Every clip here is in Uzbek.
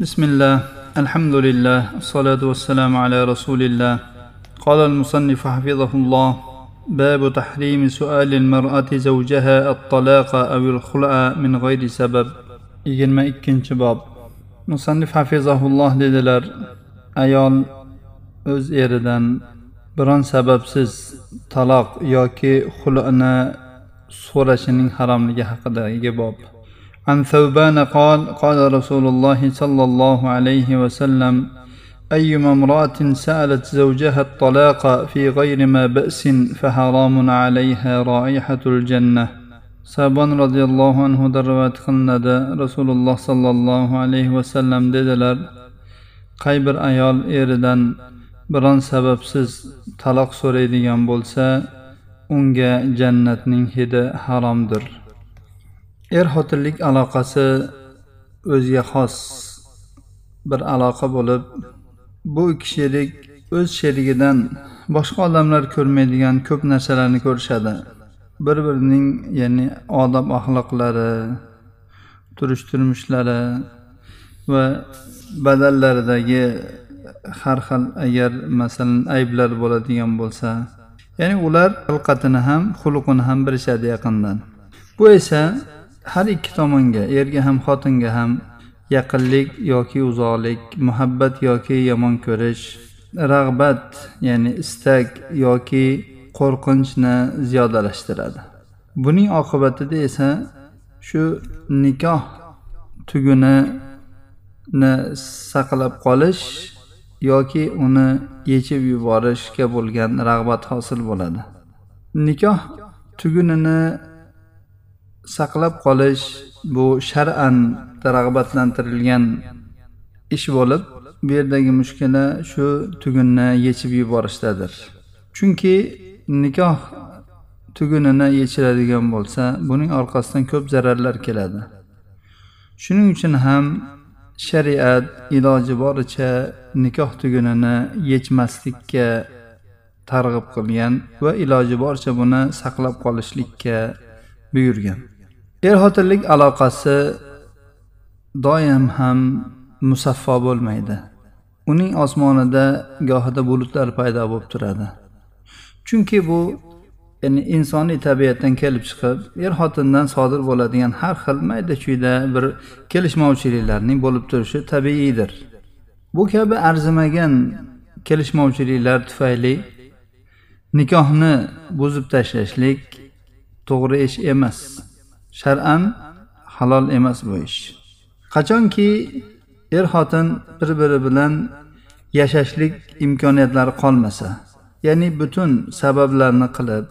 بسم الله الحمد لله الصلاة والسلام على رسول الله قال المصنف حفظه الله باب تحريم سؤال المرأة زوجها الطلاق أو الخلع من غير سبب يجمع ikkinchi bob musannif hafizahulloh dedilar ayol o'z eridan biron sababsiz taloq yoki xulni so'rashining haromligi haqidagi bob عن ثوبان قال قال رسول الله صلى الله عليه وسلم أيما امرأة سألت زوجها الطلاق في غير ما بأس فحرام عليها رائحة الجنة. سابان رضي الله عنه دروات خندا رسول الله صلى الله عليه وسلم ددلر قيبر أيال إردن بران سبب سز طلاق سوريديان بولسا أنجا جنة هدى حرام در er xotinlik aloqasi o'ziga xos bir aloqa bo'lib bu ikki sherik o'z sherigidan boshqa odamlar ko'rmaydigan ko'p narsalarni ko'rishadi. Bir birining ya'ni odob axloqlari turish turmushlari va badallaridagi har xil agar masalan ayblar bo'ladigan bo'lsa ya'ni ular xilqatini ham xulqini ham bilishadi yaqindan. Bu esa har ikki tomonga erga ham xotinga ham yaqinlik yoki uzoqlik muhabbat yoki yomon ko'rish rag'bat ya'ni istak yoki qo'rqinchni ziyodalashtiradi. Buning oqibatida esa shu nikoh tugunini saqlab qolish yoki uni yechib yuborishga bo'lgan rag'bat hosil bo'ladi. Nikoh tugunini saqlab qolish bu shar'an rag'batlantirilgan ish bo'lib bu yerdagi mushkula shu tugunni yechib yuborishdadir. Chunki nikoh tugunini yechiradigan bo'lsa buning orqasidan ko'p zararlar keladi. Shuning uchun ham shariat iloji boricha nikoh tugunini yechmaslikka targ'ib qilgan va iloji boricha buni saqlab qolishlikka buyurgan. Er xotinlik aloqasi doim ham musaffo bo'lmaydi. Uning osmonida gohida bulutlar paydo bo'lib turadi. Chunki bu ya'ni insoniy tabiatdan kelib chiqib er xotindan sodir bo'ladigan har xil mayda chuyda bir kelishmovchiliklarning bo'lib turishi tabiiydir. Bu kabi arzimagan kelishmovchiliklar tufayli nikohni buzib tashlashlik to'g'ri ish emas. Shar'an halol emas bu ish. Qachonki er xotin bir biri bilan yashashlik imkoniyatlari qolmasa ya'ni butun sabablarni qilib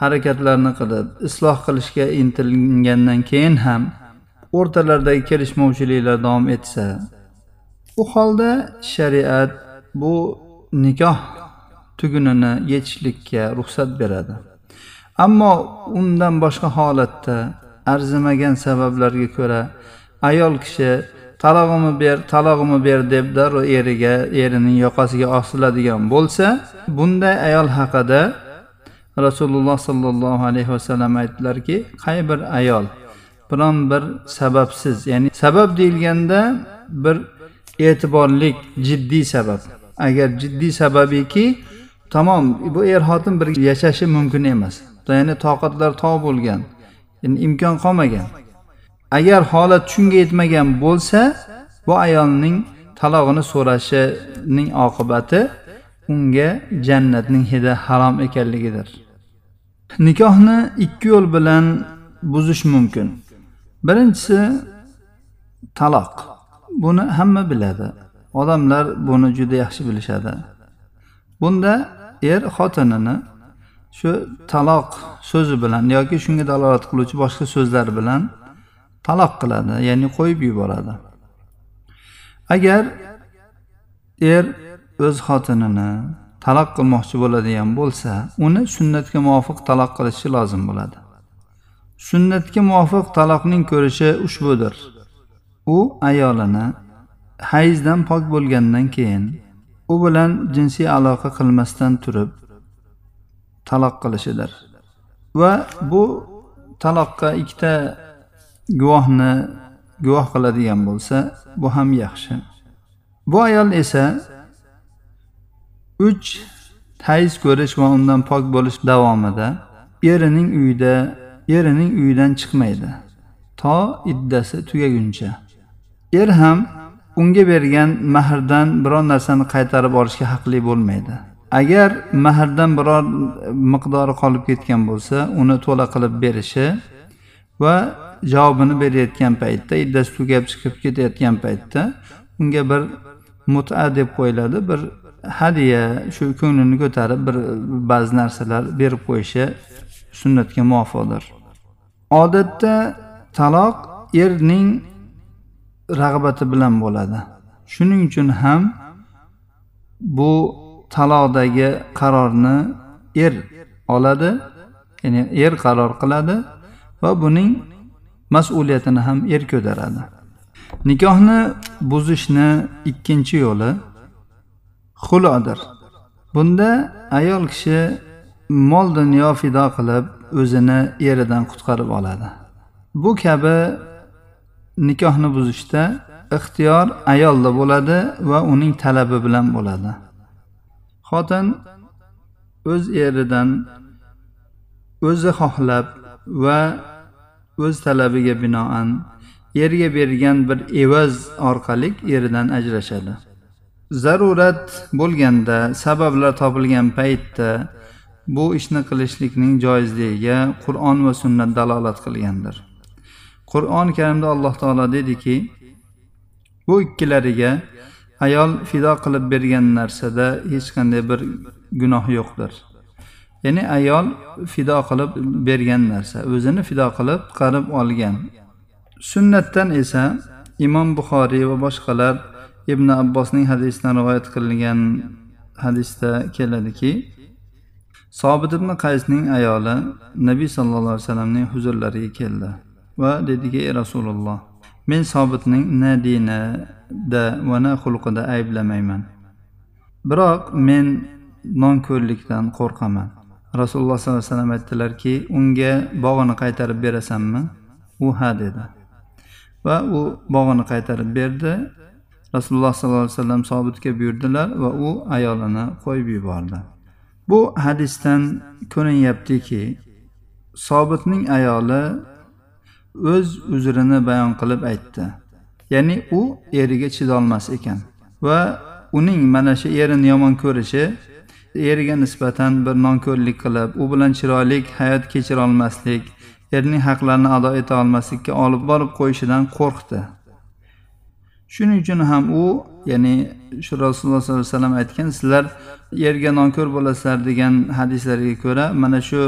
harakatlarni qilib isloh qilishga intilgandan keyin ham o'rtalaridagi kelishmovchiliklar davom etsa u holda shariat bu nikoh tugunini yechishlikka ruxsat beradi. Ammo undan boshqa holatda arzimagan sabablarga ko'ra ayol kishi talog'imni ber talog'imni ber deb darrov eriga erining yoqasiga osiladigan bo'lsa bunday ayol haqida rasululloh sollallohu alayhi vasallam aytdilarki qay bir ayol biron bir sababsiz ya'ni sabab deyilganda bir e'tiborlik jiddiy sabab. Agar jiddiy sababiki tamom bu er xotin bir yashashi mumkin emas. Ya'ni toqatlar tog' bo'lgan yani imkon qolmagan. Agar holat shunga yetmagan bo'lsa bu ayolning talog'ini so'rashining oqibati unga jannatning hidi harom ekanligidir. Nikohni ikki yo'l bilan buzish mumkin. Birinchisi taloq. Buni hamma biladi. Odamlar buni juda yaxshi bilishadi. Bunda er xotinini shu taloq so'zi bilan yoki shunga dalolat qiluvchi boshqa so'zlar bilan taloq qiladi ya'ni qo'yib yuboradi. Agar er o'z xotinini taloq qilmoqchi bo'ladigan bo'lsa uni sunnatga muvofiq taloq qilishi lozim bo'ladi. Sunnatga muvofiq taloqning ko'rishi ushbudir. U ayolini hayzdan pok bo'lgandan keyin u bilan jinsiy aloqa qilmasdan turib taloq qilishidir va bu taloqqa ikkita guvohni guvoh qiladigan bo'lsa bu ham yaxshi. Bu ayol esa uch tayiz ko'rish va undan pok bo'lish davomida erining uyida erining uyidan chiqmaydi. To iddasi tugaguncha. Er ham unga bergan mahrdan biror narsani qaytarib olishga haqli bo'lmaydi. Agar mahrdan biror miqdori qolib ketgan bo'lsa uni to'la qilib berishi va javobini berayotgan paytda iddasi tugab chiqib ketayotgan paytda unga bir muta deb qo'yiladi bir hadya shu ko'nglini ko'tarib bir ba'zi narsalar berib qo'yishi sunnatga muvofiqdir. Odatda taloq erning rag'bati bilan bo'ladi. Shuning uchun ham bu taloqdagi qarorni er oladi ya'ni er qaror qiladi va buning mas'uliyatini ham er ko'taradi. Nikohni buzishni ikkinchi yo'li xulodir. Bunda ayol kishi mol dunyo fido qilib o'zini eridan qutqarib oladi. Bu kabi nikohni buzishda ixtiyor ayolda bo'ladi va uning talabi bilan bo'ladi. Xotin o'z eridan o'zi xohlab va o'z talabiga binoan erga bergan bir evaz orqali eridan ajrashadi. Zarurat bo'lganda sabablar topilgan paytda bu ishni qilishlikning joizligiga qur'on va sunnat dalolat qilgandir. Qur'oni karimda alloh taolo dediki bu ikkilariga ayol fido qilib bergan narsada hech qanday bir gunoh yo'qdir. Ya'ni ayol fido qilib bergan narsa o'zini fido qilib qarib olgan. Sunnatdan esa imom buxoriy va boshqalar ibn abbosning hadisidan rivoyat qilingan hadisda keladiki sobit ibn qaysning ayoli nabiy sallallohu alayhi vasallamning huzurlariga keldi va dediki ey rasululloh men sobitning na dinida va na xulqida ayblamayman. Biroq men nonko'rlikdan qo'rqaman. Rasululloh sollallohu alayhi vasallam aytdilarki unga bog'ini qaytarib berasanmi? U ha dedi. Va u bog'ini qaytarib berdi. Rasululloh sollallohu alayhi vasallam sobitga buyurdilar va u ayolini qo'yib yubordi. Bu hadisdan ko'rinyaptiki sobitning ayoli o'z uzrini bayon qilib aytdi. Ya'ni u eriga chidolmas ekan va uning mana shu erini yomon ko'rishi eriga nisbatan bir nonko'rlik qilib u bilan chiroyli hayot kechirolmaslik erning haqlarini ado eta olmaslikka olib borib qo'yishidan qo'rqdi. Shuning uchun ham u ya'ni shu rasululloh sollallohu alayhi vasallam aytgan sizlar yerga nonko'r bo'lasizlar degan hadislarga ko'ra mana shu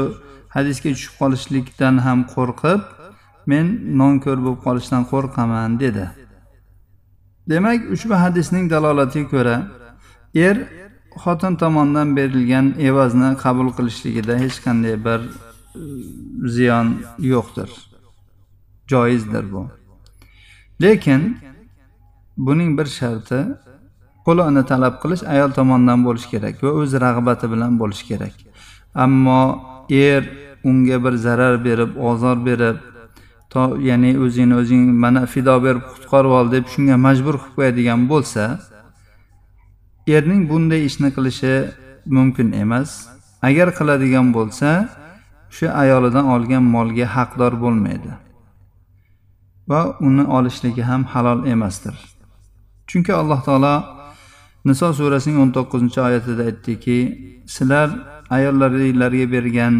hadisga tushib qolishlikdan ham qo'rqib men nonko'r bo'lib qolishdan qo'rqaman dedi. Demak ushbu hadisning dalolatiga ko'ra er xotin tomonidan berilgan evazni qabul qilishligida hech qanday bir e, ziyon yo'qdir. Joizdir bu. Lekin buning bir sharti qo'lini talab qilish ayol tomonidan bo'lishi kerak va o'z rag'bati bilan bo'lishi kerak. Ammo er unga bir zarar berib ozor berib to ya'ni o'zingni o'zing mana fido berib qutqarib ol deb shunga majbur qilib qo'yadigan bo'lsa erning bunday ishni qilishi mumkin emas. Agar qiladigan bo'lsa shu ayolidan olgan molga haqdor bo'lmaydi va uni olishligi ham halol emasdir. Chunki alloh taolo niso surasining o'n to'qqizinchi oyatida aytdiki sizlar ayollaringlarga bergan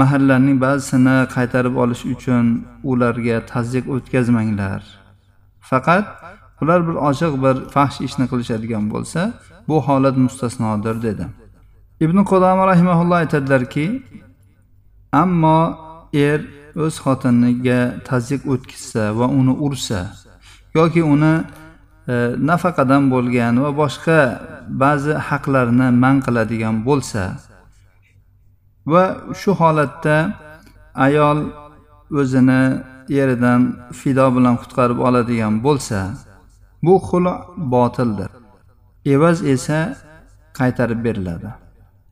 mahallarning ba'zisini qaytarib olish uchun ularga tazyiq o'tkazmanglar. Faqat ular bir ochiq bir fahsh ishni qilishadigan bo'lsa bu holat mustasnodir dedi. Ibn qudama rahimaulloh aytadilarki ammo er o'z xotiniga tazyiq o'tkazsa va uni ursa yoki uni e, nafaqadan bo'lgan va boshqa ba'zi haqlarni man qiladigan bo'lsa va shu holatda ayol o'zini eridan fido bilan qutqarib oladigan bo'lsa bu xul botildir. Evaz esa qaytarib beriladi.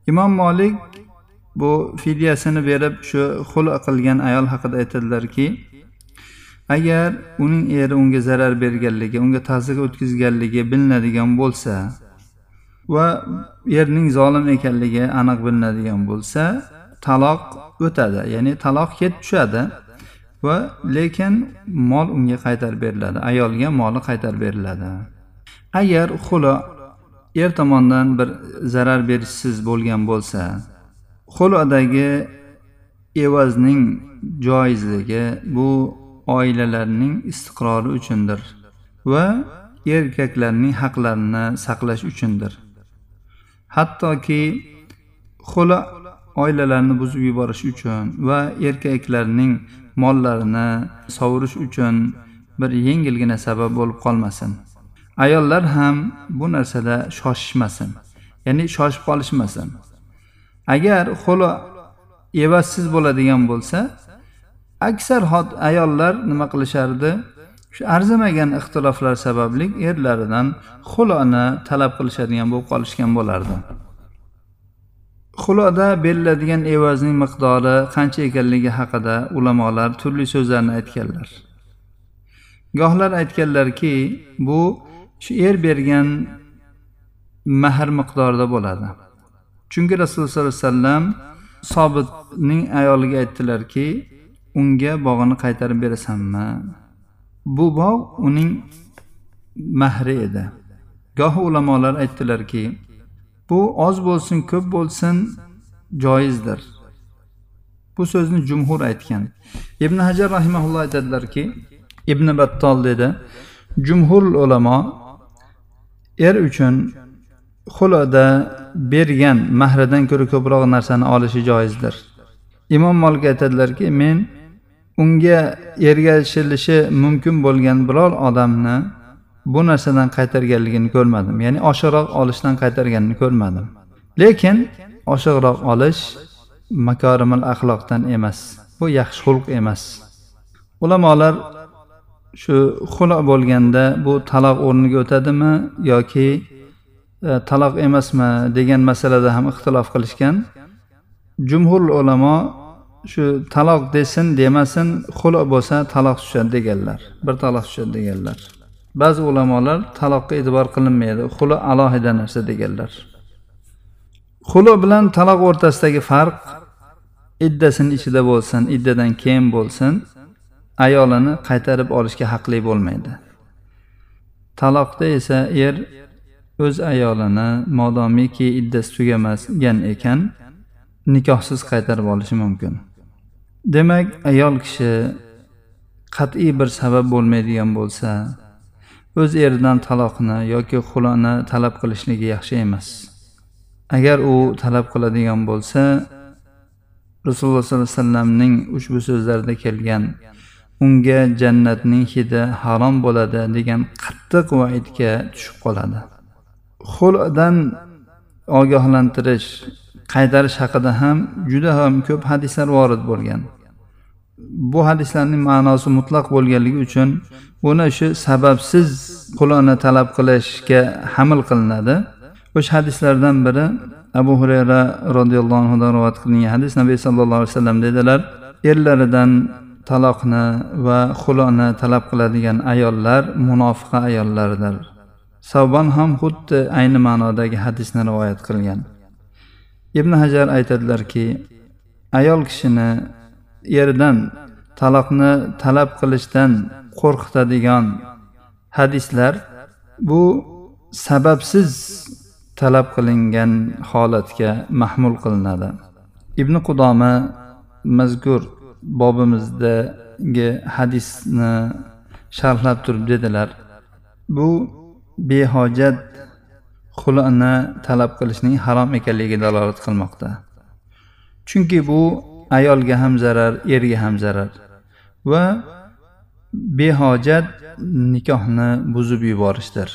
Imom molik bu fidyasini berib shu xul qilgan ayol haqida aytadilarki agar uning eri unga zarar berganligi unga ta'sir o'tkazganligi bilinadigan bo'lsa va erning zolim ekanligi aniq bilinadigan bo'lsa taloq o'tadi ya'ni taloq ketib tushadi va lekin mol unga qaytarib beriladi ayolga moli qaytarib beriladi. Agar xulo er tomonidan bir zarar berishsiz bo'lgan bo'lsa xulodagi evazning joizligi bu oilalarning istiqrori uchundir va erkaklarning haqlarini saqlash uchundir. Hattoki xula oilalarni buzib yuborish uchun va erkaklarning mollarini sovurish uchun bir yengilgina sabab bo'lib qolmasin. Ayollar ham bu narsada shoshishmasin ya'ni shoshib qolishmasin. Agar xula evassiz bo'ladigan bo'lsa aksar ayollar nima qilishardi? Shu arzimagan ixtiloflar sababli erlaridan xuloni talab qilishadigan bo'lib qolishgan bo'lardi. Xuloda beriladigan evazning miqdori qancha ekanligi haqida ulamolar turli so'zlarni aytganlar. Gohlar aytganlarki bu shu er bergan mahr miqdorida bo'ladi. Chunki rasululloh sollallohu alayhi vasallam sobitning ayoliga aytdilarki unga bog'ini qaytarib berasanmi? Bu bog' uning mahri edi. Goh ulamolar aytdilarki bu oz bo'lsin ko'p bo'lsin joizdir. Bu so'zni jumhur aytgan. Ibn hajar rahimaulloh aytadilarki ibn battol dedi jumhur ulamo er uchun xuloda bergan mahridan ko'ra ko'proq narsani olishi joizdir. Imom molik aytadilarki men unga ergashilishi mumkin bo'lgan biror odamni bu narsadan qaytarganligini ko'rmadim. Ya'ni oshiqroq olishdan qaytarganini ko'rmadim. Lekin oshiqroq olish makorimil axloqdan emas. Bu yaxshi xulq emas. Ulamolar shu xulo bo'lganda bu taloq o'rniga o'tadimi yoki e, taloq emasmi degan masalada ham ixtilof qilishgan. Jumhur ulamo shu taloq desin demasin xulo bo'lsa taloq tushadi deganlar bir taloq tushadi deganlar. Ba'zi ulamolar taloqqa e'tibor qilinmaydi xulo alohida narsa deganlar. Xulo bilan taloq o'rtasidagi farq iddasini ichida bo'lsin iddadan keyin bo'lsin ayolini qaytarib olishga haqli bo'lmaydi. Taloqda esa er o'z ayolini modomiki iddasi tugamagan ekan nikohsiz qaytarib olishi mumkin. Demak ayol kishi qat'iy bir sabab bo'lmaydigan bo'lsa o'z eridan taloqni yoki xuloni talab qilishligi yaxshi emas. Agar u talab qiladigan bo'lsa rasululloh sollallohu alayhi vasallamning ushbu so'zlarida kelgan unga jannatning hidi harom bo'ladi degan qattiq vaidga tushib qoladi. Xuldan ogohlantirish qaytarish haqida ham juda ham ko'p hadislar vorid bo'lgan. Bu hadislarning ma'nosi mutlaq bo'lganligi uchun uni shu sababsiz quloni talab qilishga hamil qilinadi. O'sha hadislardan biri abu hurayra roziyallohu anhudan rivoyat qilingan hadis. Nabiy sallallohu alayhi vasallam dedilar erlaridan taloqni va xuloni talab qiladigan ayollar munofiqa ayollardir. Savbon ham xuddi ayni ma'nodagi hadisni rivoyat qilgan. Ibn hajar aytadilarki ayol kishini eridan taloqni talab qilishdan qo'rqitadigan hadislar bu sababsiz talab qilingan holatga mahmul qilinadi. Ibn qudoma mazkur bobimizdagi hadisni sharhlab turib dedilar. Bu behojat xuloni talab qilishning harom ekanligiga dalolat qilmoqda. Chunki bu ayolga ham zarar erga ham zarar. Va behojat nikohni buzib yuborishdir.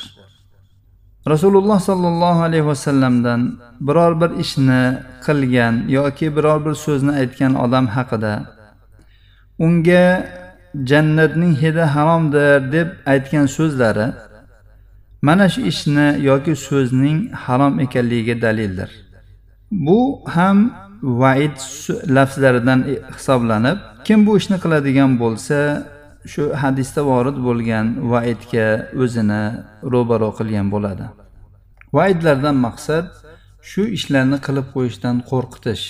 Rasululloh sollallohu alayhi vasallamdan biror bir ishni qilgan yoki biror bir so'zni aytgan odam haqida unga jannatning hidi haromdir deb aytgan so'zlari mana shu ishni yoki so'zning harom ekanligiga dalildir. Bu ham vaid lafzlaridan hisoblanib kim bu ishni qiladigan bo'lsa shu hadisda vorid bo'lgan vaidga o'zini ro'baro qilgan bo'ladi. Vaidlardan maqsad shu ishlarni qilib qo'yishdan qo'rqitish.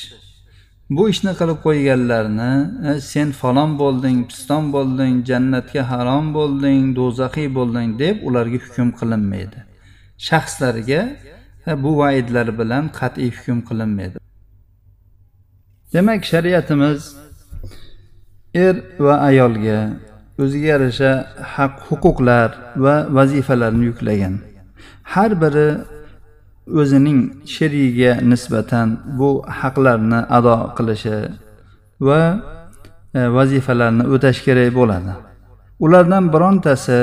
Bu ishni qilib qo'yganlarni e, sen falon bo'lding piston bo'lding jannatga harom bo'lding do'zaxiy bo'lding deb ularga hukm qilinmaydi. Shaxslarga e, bu vaidlar bilan qat'iy hukm qilinmaydi. Demak shariatimiz er va ayolga o'ziga yarasha haq huquqlar va vazifalarni yuklagan. Har biri o'zining sherigiga nisbatan bu haqlarni ado qilishi va e, vazifalarni o'tash kerak bo'ladi. Ulardan birontasi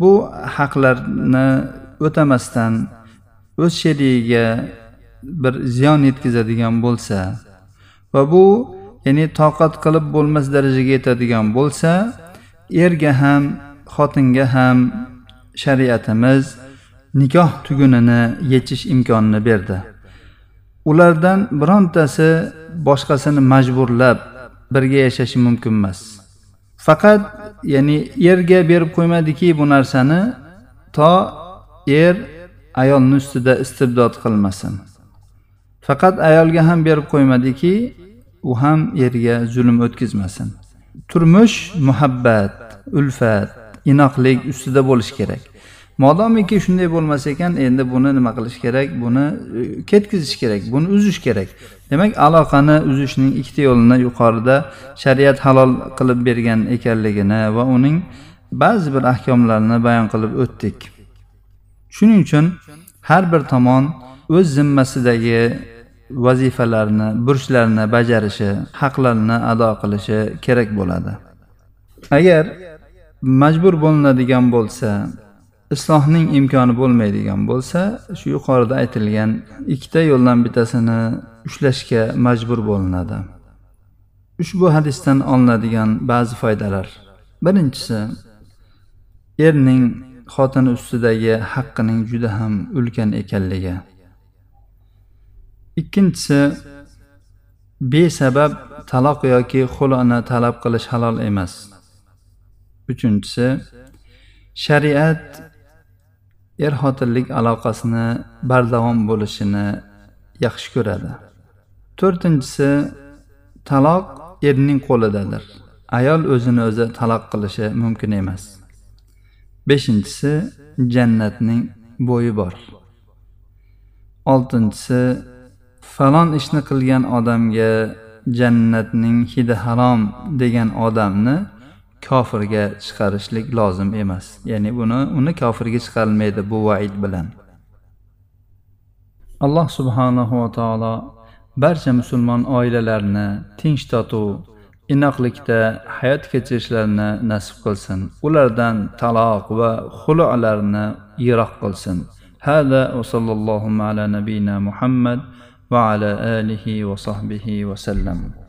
bu haqlarni o'tamasdan o'z sherigiga bir ziyon yetkazadigan bo'lsa va bu ya'ni toqat qilib bo'lmas darajaga yetadigan bo'lsa erga ham xotinga ham shariatimiz nikoh tugunini yechish imkonini berdi. Ulardan birontasi boshqasini majburlab birga yashashi mumkin emas. Faqat ya'ni erga berib qo'ymadiki bu narsani to er ayolni ustida istibdod qilmasin. Faqat ayolga ham berib qo'ymadiki u ham erga zulm o'tkazmasin. Turmush muhabbat ulfat inoqlik ustida bo'lishi kerak. Modomiki shunday bo'lmas ekan endi buni nima qilish kerak? Buni e, ketkizish kerak buni uzish kerak. Demak aloqani uzishning ikkita yo'lini yuqorida shariat halol qilib bergan ekanligini va uning ba'zi bir ahkomlarini bayon qilib o'tdik. Shuning uchun har bir tomon o'z zimmasidagi vazifalarni burchlarni bajarishi haqlarini ado qilishi kerak bo'ladi. Agar majbur bo'linadigan bo'lsa islohning imkoni bo'lmaydigan bo'lsa shu yuqorida aytilgan ikkita yo'ldan bittasini ushlashga majbur bo'linadi. Ushbu hadisdan olinadigan ba'zi foydalar. Birinchisi erning xotini ustidagi haqqining juda ham ulkan ekanligi. Ikkinchisi besabab taloq yoki xuloni talab qilish halol emas. Uchinchisi shariat er xotinlik aloqasini bardavom bo'lishini yaxshi ko'radi. To'rtinchisi taloq erning qo'lidadir. Ayol o'zini o'zi taloq qilishi mumkin emas. Beshinchisi jannatning bo'yi bor. Oltinchisi falon ishni qilgan odamga jannatning hidi harom degan odamni kofirga chiqarishlik lozim emas. Ya'ni buni uni kofirga chiqarilmaydi bu vaid bilan. Alloh subhanahu va taolo barcha musulmon oilalarni tinch totuv inoqlikda hayot kechirishlarini nasib qilsin. Ulardan taloq va xulolarni yiroq qilsin. Hada sallallohu ala nabiyina muhammad va ala alihi va sahbihi vasallam